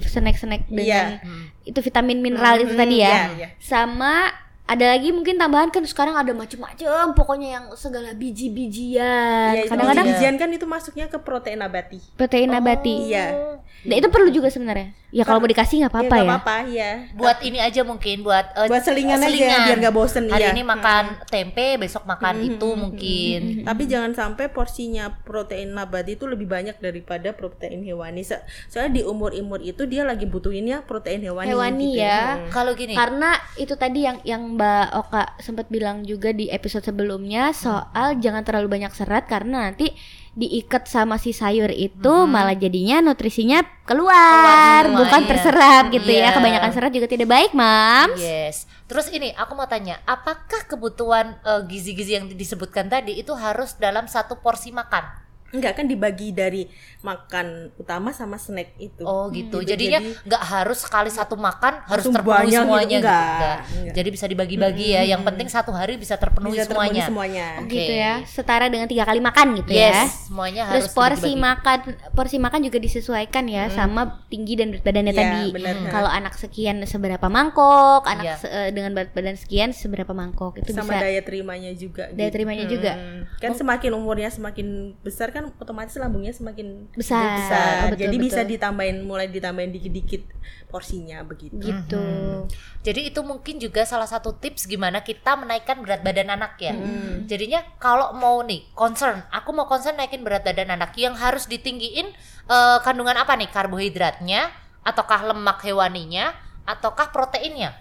snack-snack dengan Iya. itu vitamin mineral itu tadi ya. Iya, iya. Sama ada lagi mungkin tambahan kan sekarang ada macam-macam pokoknya yang segala biji-bijian. Iya, itu Kadang-kadang biji-bijian kan itu masuknya ke protein nabati. protein nabati. Iya. Nah, itu perlu juga sebenarnya. Ya kalau mau dikasih nggak apa-apa nggak ya. apa-apa, ya. Buat ini aja mungkin buat eh, Buat selingan aja, biar nggak bosen, Hari iya. ini makan tempe, besok makan itu mungkin. Tapi jangan sampai porsinya protein nabati itu lebih banyak daripada protein hewani. So- soalnya di umur-umur itu dia lagi butuhinnya protein hewani. Hewani gitu. ya. Hmm. Kalau gini, Karena itu tadi yang yang Mbak Oka sempat bilang juga di episode sebelumnya soal jangan terlalu banyak serat karena nanti diikat sama si sayur itu malah jadinya nutrisinya keluar, Keluar semua, bukan iya. terserap gitu Iya. ya. Kebanyakan serat juga tidak baik, Mams. Yes. Terus ini aku mau tanya, apakah kebutuhan eh, gizi-gizi yang disebutkan tadi itu harus dalam satu porsi makan? Enggak kan dibagi dari makan utama sama snack itu. Oh gitu. Gitu, Jadinya jadi- nggak harus sekali satu makan harus terpenuhi gitu, semuanya gitu. enggak. Enggak. Enggak. Jadi bisa dibagi-bagi ya. Yang penting satu hari bisa terpenuhi Bisa terpenuhi semuanya. semuanya. Oke. Gitu ya. Setara dengan tiga kali makan gitu ya. Yes, semuanya Terus harus porsi dibagi-bagi. makan porsi makan juga disesuaikan ya sama tinggi dan berat badannya Iya, tadi. Kalau anak sekian seberapa mangkok, anak Iya. se- eh, dengan berat badan sekian seberapa mangkok itu sama bisa daya terimanya juga. daya terimanya juga. Hmm. Kan semakin umurnya semakin besar kan otomatis lambungnya semakin besar. besar. Oh, betul, Jadi bisa betul. ditambahin mulai ditambahin dikit-dikit porsinya begitu. gitu. Jadi itu mungkin juga salah satu tips gimana kita menaikkan berat badan anak ya. Hmm. Jadinya kalau mau nih concern, aku mau concern naikin berat badan anak yang harus ditinggiin eh, kandungan apa nih? Karbohidratnya, ataukah lemak hewaninya, ataukah proteinnya?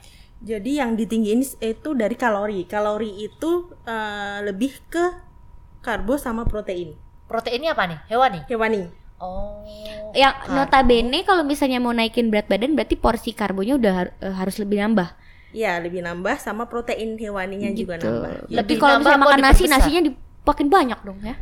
Jadi yang ditinggiin itu dari kalori. Kalori itu eh, lebih ke karbo sama protein. Proteinnya apa nih? Hewani. Hewani. Oh. Yang Karbo. notabene kalau misalnya mau naikin berat badan berarti porsi karbonya udah har- eh, harus lebih nambah. Ya, lebih nambah sama protein hewaninya juga Gitu. nambah. Tapi Lebih kalau misalnya makan nasi nasinya dipakin banyak dong ya.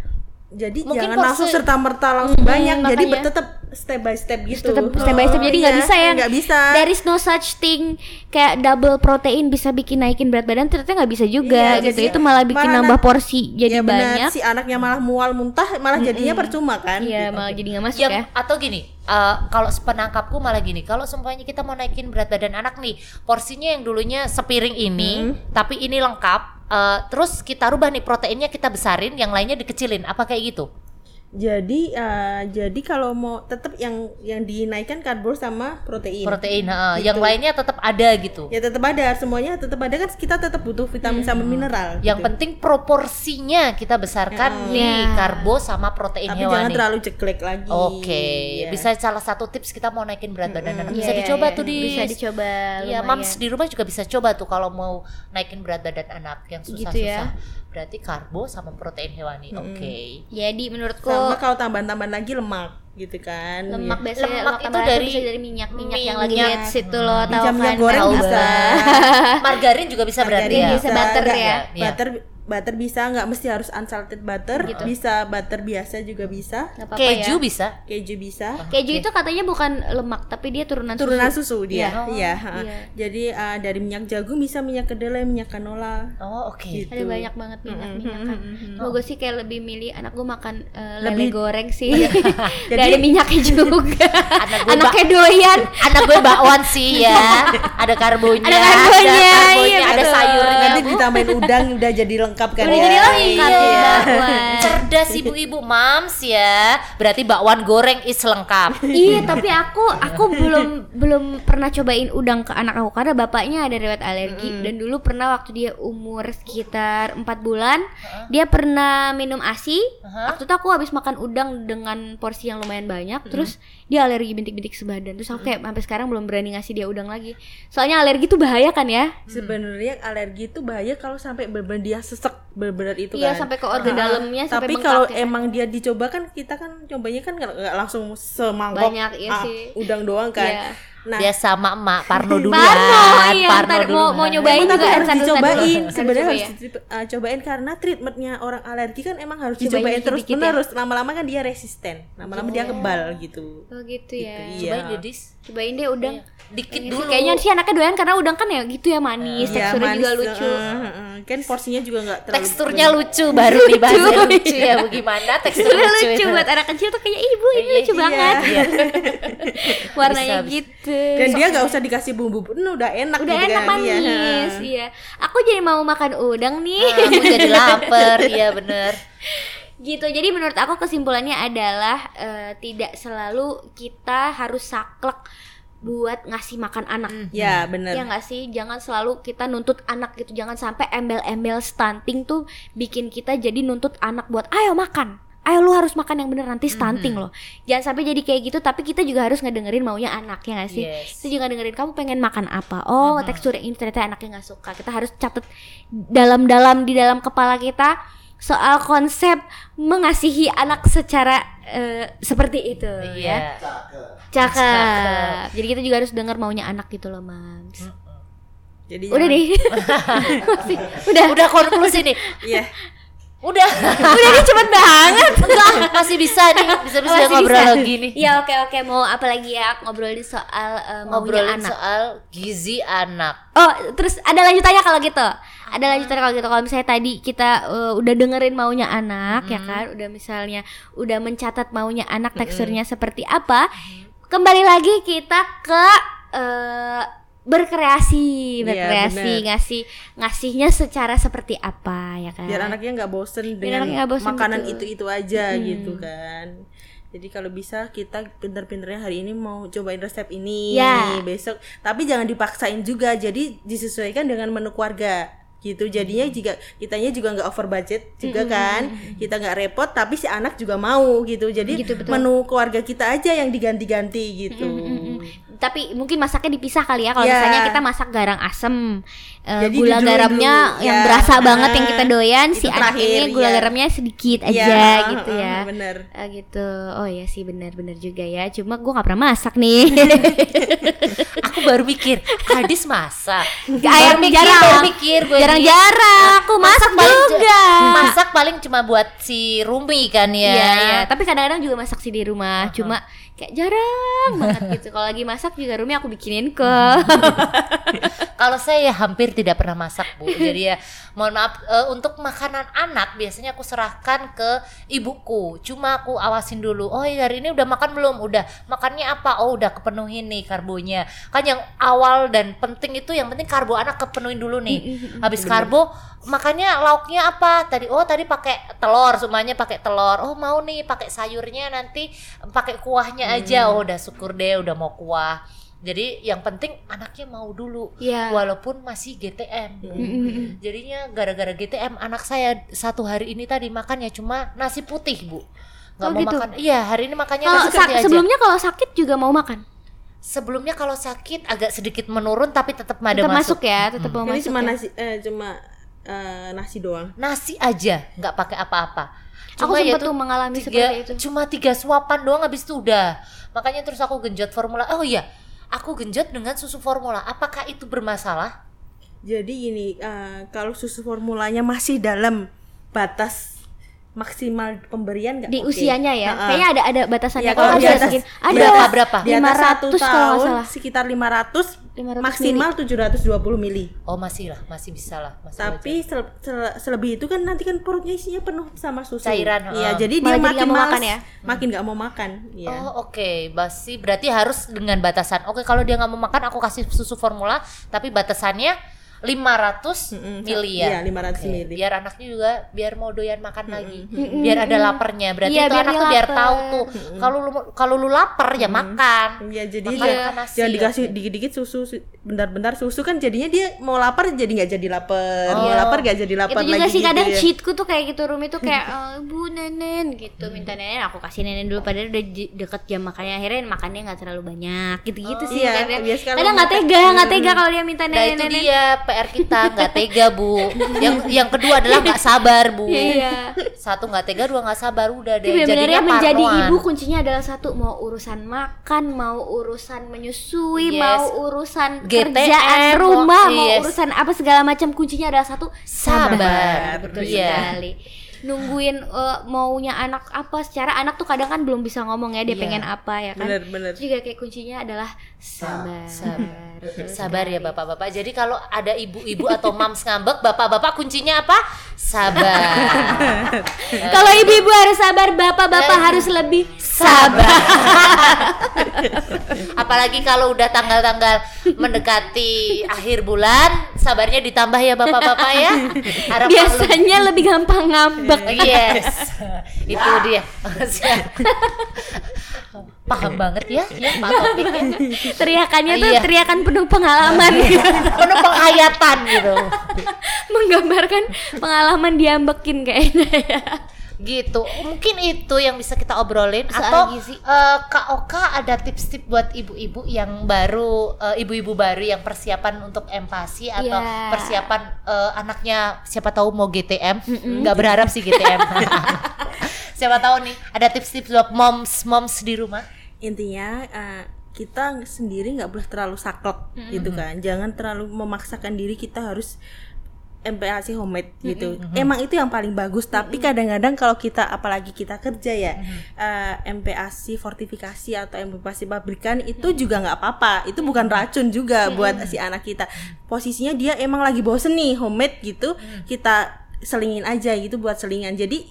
Jadi Mungkin jangan porsi- langsung serta merta langsung banyak. Jadi tetap step by step gitu. Tetap step by step jadi nggak iya, bisa ya. Nggak bisa. There is no such thing kayak double protein bisa bikin naikin berat badan ternyata nggak bisa juga Iya, gitu. jadi Itu malah bikin malah nambah nan- porsi jadi ya benar, banyak. si anaknya malah mual muntah malah jadinya percuma kan Iya, Gitu. malah jadi nggak masuk yang ya. atau gini eh, kalau sepenangkapku malah gini kalau semuanya kita mau naikin berat badan anak nih porsinya yang dulunya sepiring ini tapi ini lengkap eh, terus kita rubah nih proteinnya kita besarin yang lainnya dikecilin. Apa kayak gitu jadi eh, jadi kalau mau tetap yang yang dinaikkan karbo sama protein protein heeh. Gitu. yang lainnya tetap ada gitu ya tetap ada semuanya tetap ada kan kita tetap butuh vitamin sama mineral yang gitu. penting proporsinya kita besarkan nih Ya. karbo sama protein tapi jangan terlalu ceklek lagi Oke, Ya. bisa salah satu tips kita mau naikin berat badan anak bisa Iya, dicoba iya, tuh di Bisa dicoba. Iya, mams di rumah juga bisa coba tuh kalau mau naikin berat badan anak yang susah-susah. Gitu ya. Berarti karbo sama protein hewani. Oke. Jadi menurutku sama kalau tambahan-tambahan lagi lemak gitu kan lemak Ya. biasanya Lemak lemak, itu dari bisa dari minyak minyak yang lagi hits itu loh tahu Minyak- minyak kan goreng tahu bisa. Margarin juga bisa berarti Margarin ya. bisa, butter ya. Iya. butter butter bisa nggak mesti harus unsalted butter Gitu. bisa butter biasa juga bisa Nggak apa-apa Keju ya. bisa. keju bisa keju itu katanya bukan lemak tapi dia turunan turunan susu. susu dia Iya. iya Oh, ha. iya. jadi uh, dari minyak jagung bisa minyak kedelai minyak canola Oh, oke. Gitu. ada banyak banget minyak minyak kan Mm-mm. Cuma gue sih kayak lebih milih anak gue makan eh, lele Lebih- goreng sih Jadi- Gak ada minyaknya juga Anak gue anaknya doyan Anak gue bakwan sih ya. Ada karbonya, Ada karbonya, ada, karbonya, iya, ada betul. sayurnya. nanti ditambahin udang udah jadi lengkap lengkap kan Udah ya. jadi lengkap Iya. bakwan. Cerdas ibu-ibu mams ya. Berarti bakwan goreng is lengkap. iya tapi aku aku belum belum pernah cobain udang ke anak aku karena bapaknya ada riwayat alergi dan dulu pernah waktu dia umur sekitar empat bulan dia pernah minum asi Aha. waktu itu aku habis makan udang dengan porsi yang lumayan banyak terus dia alergi bintik-bintik sebadan terus aku kayak sampai sekarang belum berani ngasih dia udang lagi soalnya alergi tuh bahaya kan ya Sebenarnya alergi itu bahaya kalau sampai benar dia sesek benar itu Iya, kan. sampai ke organ Ah, dalamnya, sampai Tapi kalau ya emang dia dicoba kan kita kan cobanya kan nggak langsung semangkok Banyak, iya ah, sih. udang doang kan. Iya. Nah, Biasa mak mak Parno dulu Parno, iya, Parno ntar mau- mau nyobain juga harus dicobain sebenarnya harus ya? uh, cobain karena treatmentnya orang alergi kan emang harus Cobain dicobain terus ya? menerus. Lama-lama kan dia resisten. Lama-lama dia kebal gitu. Oh gitu ya. Gitu, iya. Cobain Dedis cobain deh udang. Dikit Kayaknya dulu. Kayaknya sih anaknya doyan karena udang kan ya gitu ya manis, Iya, teksturnya juga lucu. uh, uh, uh. kan porsinya juga nggak terlalu Teksturnya lucu Baru dibahas lucu ya Bagaimana tekstur Teksturnya lucu, buat anak kecil tuh kayak ibu ini Iya, lucu iya. banget. Iya. Warnanya Bisa, dan dia nggak usah dikasih bumbu pun udah enak udah gitu enak kan, iya. manis, iya. Aku jadi mau makan udang nih. Ah, Aku jadi lapar Iya bener gitu. Jadi menurut aku kesimpulannya adalah eh, tidak selalu kita harus saklek buat ngasih makan anak. ya bener Ya nggak sih, jangan selalu kita nuntut anak gitu, jangan sampai embel-embel stunting tuh bikin kita jadi nuntut anak buat ayo makan, ayo lu harus makan yang bener nanti stunting loh. Jangan sampai jadi kayak gitu, tapi kita juga harus ngedengerin maunya anak ya nggak sih? Yes. Kita juga dengerin kamu pengen makan apa, oh tekstur ini ternyata anaknya nggak suka. Kita harus catat dalam-dalam di dalam kepala kita soal konsep mengasihi anak secara eh, seperti itu ya. Iya Cakep. Jadi kita juga harus dengar maunya anak gitu loh, Mams. jadi Udah jangan- deh. Udah. Udah konklusi nih iya Udah Udah nih cepet banget. Enggak Masih bisa nih Bisa-bisa Masih ngobrol bisa. lagi nih Ya oke oke mau apa lagi ya ngobrolin soal maunya Ngobrolin anak. soal gizi anak Oh, terus ada lanjutannya kalau gitu. Ada lanjutannya kalau gitu. Kalau misalnya tadi kita eh, udah dengerin maunya anak ya kan, udah misalnya udah mencatat maunya anak teksturnya seperti apa, kembali lagi kita ke eh, berkreasi, Iya, berkreasi, bener. ngasih ngasihnya secara seperti apa ya kan. biar anaknya nggak bosen Biar dengan anaknya nggak bosen, makanan itu itu aja gitu kan jadi kalau bisa kita pinter-pinternya hari ini mau cobain resep ini Ya. besok tapi jangan dipaksain juga jadi disesuaikan dengan menu keluarga gitu jadinya jika kitanya juga nggak over budget juga kan kita nggak repot tapi si anak juga mau gitu jadi Gitu, betul. menu keluarga kita aja yang diganti-ganti gitu Tapi mungkin masaknya dipisah kali ya. Kalau Ya. misalnya kita masak garang asem, eh, Jadi gula garamnya dulu, yang ya. berasa banget yang kita doyan, si anak terakhir, ini gula ya. garamnya sedikit aja Iya, gitu ya. bener Eh, gitu. Oh ya sih benar-benar juga ya. Cuma gua nggak pernah masak nih. Aku baru mikir Hadis masak Ayam Baru mikir, jarang. mikir gue. Jarang-jarang aku masak, paling ju- juga. Masak paling cuma buat si Rumi kan ya Iya, iya. Tapi kadang-kadang juga masak sih di rumah. Cuma kayak jarang banget gitu. Kalau lagi masak juga Rumi aku bikinin ke. Kalau saya ya hampir tidak pernah masak bu, jadi ya mohon maaf eh, untuk makanan anak biasanya aku serahkan ke ibuku. Cuma aku awasin dulu. Oh ya hari ini udah makan belum? Udah. Makannya apa? Oh udah kepenuhin nih karbonya. Kan yang awal dan penting itu yang penting karbo anak kepenuhin dulu nih. Habis karbo makannya lauknya apa? Tadi oh tadi pakai telur, semuanya pakai telur. Oh mau nih pakai sayurnya nanti pakai kuahnya aja. Oh udah syukur deh udah mau kuah. Jadi yang penting anaknya mau dulu Iya. walaupun masih GTM. Mm-mm. Jadinya gara-gara GTM anak saya satu hari ini tadi makannya cuma nasi putih bu, nggak Oh, mau gitu? makan. Iya hari ini makannya Kalau nasi sak- putih aja. sebelumnya kalau sakit juga mau makan. Sebelumnya kalau sakit agak sedikit menurun tapi tetap ada Tetap masuk masuk. ya, tetap mau ini masuk. cuma ya. nasi eh, cuma eh, nasi doang Nasi aja nggak pakai apa-apa. Aku ya sempat tuh mengalami tiga, seperti itu. Cuma tiga suapan doang habis itu udah. Makanya terus aku genjot formula. Oh iya, aku genjot dengan susu formula. Apakah itu bermasalah? Jadi gini, eh, kalau susu formulanya masih dalam batas maksimal pemberian nggak Di oke. usianya ya. Ha-ha. Kayaknya ada ada batasannya. Ya, Kalau di atas, Ada Berapa, berapa? Di atas 500 satu tahun salah. sekitar 500, 500 maksimal 720 mili. Oh masih lah, masih bisa lah. Masih Tapi sel- sel- selebih itu kan nanti kan perutnya isinya penuh sama susu. Cairan, Iya, ha. jadi Malah dia jadi makin nggak mau makan ya? makin nggak mau makan. Iya. Oh oke, basi berarti harus dengan batasan. Oke kalau dia nggak mau makan, aku kasih susu formula, tapi batasannya 500 Mm-mm, miliar. Iya, 500 Oke, mili. Biar anaknya juga biar mau doyan makan lagi. Biar ada laparnya. Berarti Iya, itu biar anak tuh biar tahu tuh. Kalau lu kalau lu lapar ya makan. Ya jadi Makan jangan, nasi, jangan dikasih dikit-dikit susu, su- bentar-bentar susu kan jadinya dia mau lapar jadi nggak jadi lapar, Oh. mau lapar nggak jadi lapar itu juga lagi sih gitu kadang ya. cheatku tuh kayak gitu Rumi tuh kayak eh, bu nenen gitu. Minta nenen aku kasih nenen dulu padahal udah deket jam makannya. Akhirnya makannya nggak terlalu banyak gitu gitu sih Iya, kadang biasa kalau kadang nggak tega nggak tega kalau dia minta Nah nenen itu dia PR kita nggak tega bu. Yang yang kedua adalah nggak sabar bu. iya Satu nggak tega, dua nggak sabar udah deh. Sebenarnya Jadinya menjadi parnoan. ibu kuncinya adalah satu mau urusan makan, mau urusan menyusui, Yes. mau urusan GTM, kerjaan mau- rumah, mau yes. urusan apa segala macam kuncinya adalah satu Sabar. Betul Iya. sekali. Nungguin eh, maunya anak apa secara anak tuh kadang kan belum bisa ngomong ya dia Iya. pengen apa ya kan. Bener bener. Juga kayak kuncinya adalah sabar. Sabar. Sabar ya bapak-bapak. Jadi kalau ada ibu-ibu atau mams ngambek, bapak-bapak kuncinya apa? Sabar. Kalau ibu-ibu harus sabar, bapak-bapak Eh. harus lebih Sabar. Apalagi kalau udah tanggal-tanggal mendekati akhir bulan, sabarnya ditambah ya bapak-bapak ya. Harap. Biasanya lebih gampang ngambek. Yes, itu dia. Paham banget ya, ya Pak topiknya. Teriakannya tuh Iya. teriakan penuh pengalaman. Penuh penghayatan gitu. menggambarkan pengalaman diambekin kayaknya ya. Gitu. Mungkin itu yang bisa kita obrolin Soal atau gizi. eh, Kak Oka ada tips-tips buat ibu-ibu yang baru eh, ibu-ibu baru yang persiapan untuk empati atau Iya. persiapan eh, anaknya siapa tahu mau GTM. nggak berharap sih GTM. siapa tahu nih ada tips-tips buat moms moms di rumah. Intinya eh, kita sendiri nggak boleh terlalu saklek gitu kan. Jangan terlalu memaksakan diri kita harus MPASI homemade gitu. Emang itu yang paling bagus, tapi kadang-kadang kalau kita apalagi kita kerja ya, eh, MPASI fortifikasi atau MPASI pabrikan itu juga nggak apa-apa. Itu bukan racun juga buat si anak kita. Posisinya dia emang lagi bosen nih homemade gitu, kita selingin aja gitu buat selingan. Jadi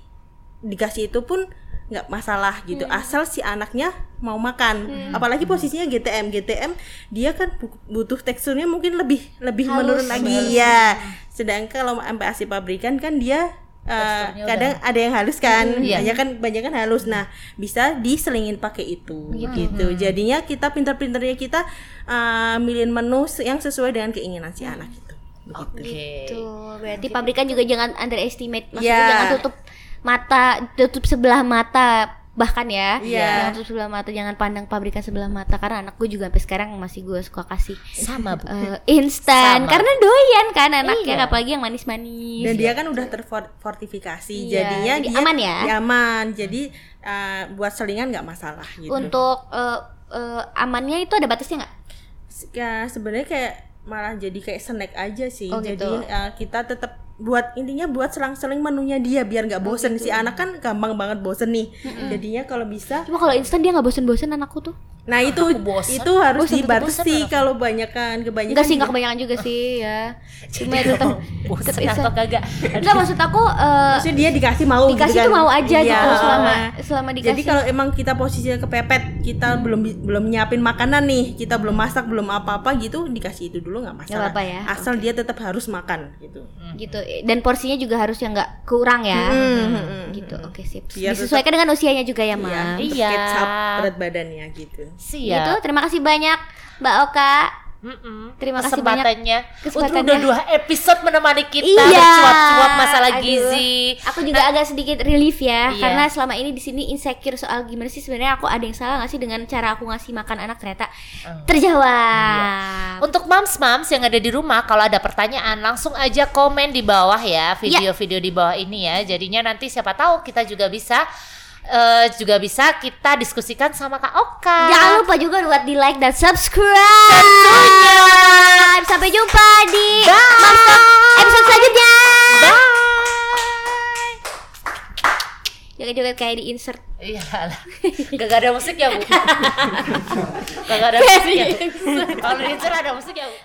dikasih itu pun nggak masalah gitu. Asal si anaknya mau makan. Apalagi posisinya GTM GTM dia kan bu- butuh teksturnya mungkin lebih lebih Halus. menurun lagi. Ya sedangkan kalau MPASI pabrikan kan dia uh, kadang ada yang halus kan. Iya. banyak kan banyak kan halus. Nah bisa diselingin pakai itu. Gitu. Jadinya kita pinter-pinternya kita uh, milihin menu yang sesuai dengan keinginan si anak itu. Begitu. Oke. Tuh, berarti pabrikan juga jangan underestimate, maksudnya Iya. jangan tutup mata, tutup sebelah mata bahkan ya, Iya. jangan tutup sebelah mata, jangan pandang pabrikan sebelah mata karena anak gue juga sampai sekarang masih gue suka kasih Sama bu. eh, instan karena doyan kan anaknya, Iya. apalagi yang manis-manis. dan dia kan udah terfortifikasi Iya, jadinya jadi dia aman ya? aman jadi uh, buat selingan nggak masalah gitu Untuk eh, eh, amannya itu ada batasnya nggak? ya sebenarnya kayak malah jadi kayak snack aja sih Oh, jadi gitu. uh, kita tetap buat intinya buat selang-seling menunya dia biar Oh, nggak bosen gitu. si anak kan gampang banget bosen nih jadinya kalau bisa Cuma kalau instan dia nggak bosen-bosen anakku tuh. nah itu bosen. itu harus Bosen, dibatasi kalau banyak kan kebanyakan Enggak sih, nggak kebanyakan juga sih ya. Cuma ya tetap bosen atau kagak? Enggak maksud aku eh, maksudnya dia dikasih mau dikasih gitu tuh kan. mau aja Iya. gitu selama selama dikasih. Jadi kalau emang kita posisinya kepepet, kita belum bi- belum nyiapin makanan nih, kita belum masak, belum apa-apa gitu, dikasih itu dulu nggak masalah. apa-apa ya. Asal dia tetap harus makan gitu. gitu dan porsinya juga harus yang nggak kurang ya Hmm, hmm, hmm. gitu oke sip Biar disesuaikan dengan usianya juga ya Iya, ma untuk Iya. berat badannya gitu. Siap. terima kasih banyak mbak Oka Mm-mm. Terima kasih Kesempatannya. Kesempatannya. Udah dua episode menemani kita Iya. bercuap-cuap masalah Aduh. gizi. aku juga agak sedikit relief ya Iya. karena selama ini di sini insecure soal gimana sih sebenarnya aku ada yang salah nggak sih dengan cara aku ngasih makan anak ternyata Hmm. terjawab Untuk mams-mams yang ada di rumah, kalau ada pertanyaan langsung aja komen di bawah ya video-video di bawah ini ya. Jadinya nanti siapa tahu kita juga bisa eh, juga bisa kita diskusikan sama Kak Oka. Jangan lupa juga buat di like dan subscribe. Sampai jumpa di Bye. Episode selanjutnya. Bye. Joget-joget kayak di insert. Iya lah. Gak ada musik ya, Bu? Gak ada musik ya? Kalau di insert ada musik ya, Bu?